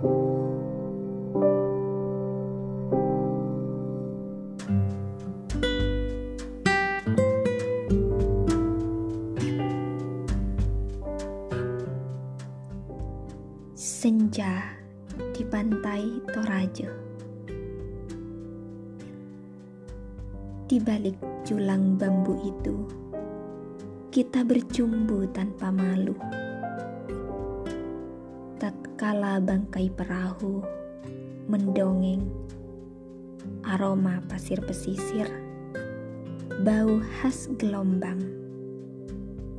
Senja di pantai Toraja. Di balik julang bambu itu, kita bercumbu tanpa malu. Tatkala bangkai perahu mendongeng, aroma pasir pesisir, bau khas gelombang,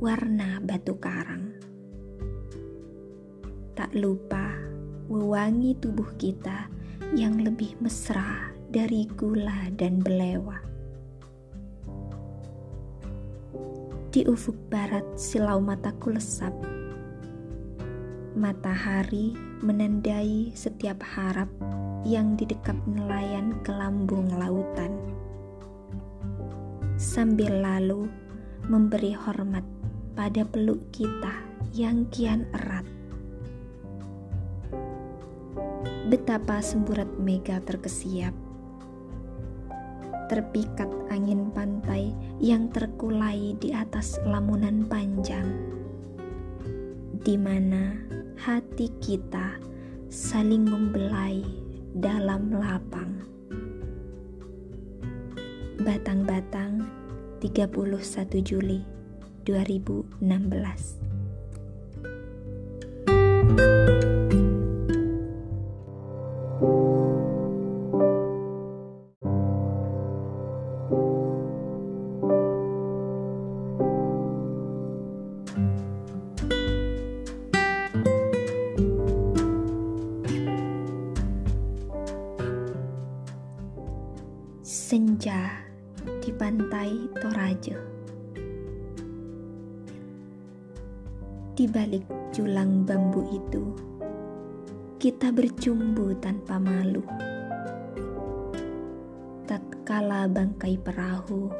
warna batu karang tak lupa wewangi tubuh kita yang lebih mesra dari gula dan belewa. Di ufuk barat silau mataku lesap, matahari menandai setiap harap yang didekap nelayan ke lambung lautan. Sambil lalu memberi hormat pada peluk kita yang kian erat Betapa semburat mega terkesiap. Terpikat angin pantai yang terkulai di atas lamunan panjang. Di mana hati kita saling membelai dalam lapang. Batang-batang 31 Juli 2016 Senja di pantai Toraja. Di balik julang bambu itu, kita bercumbu tanpa malu. Tatkala bangkai perahu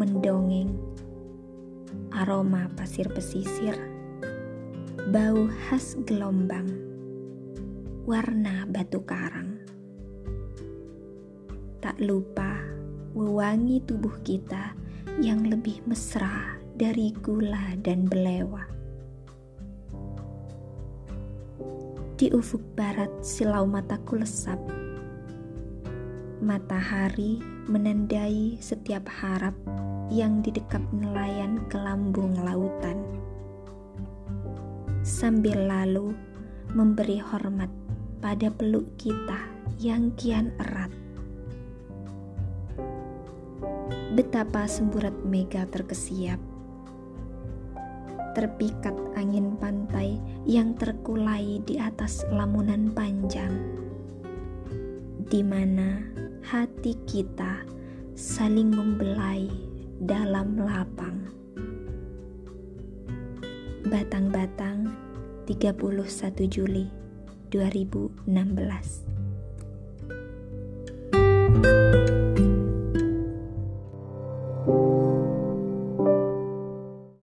mendongeng, aroma pasir pesisir, bau khas gelombang, warna batu karang tak lupa wewangi tubuh kita yang lebih mesra dari gula dan belewa. Di ufuk barat silau mataku lesap, matahari menandai setiap harap yang didekap nelayan ke lambung lautan. Sambil lalu memberi hormat pada peluk kita yang kian erat betapa semburat mega terkesiap. Terpikat angin pantai yang terkulai di atas lamunan panjang, di mana hati kita saling membelai dalam lapang. Batang-batang 31 Juli 2016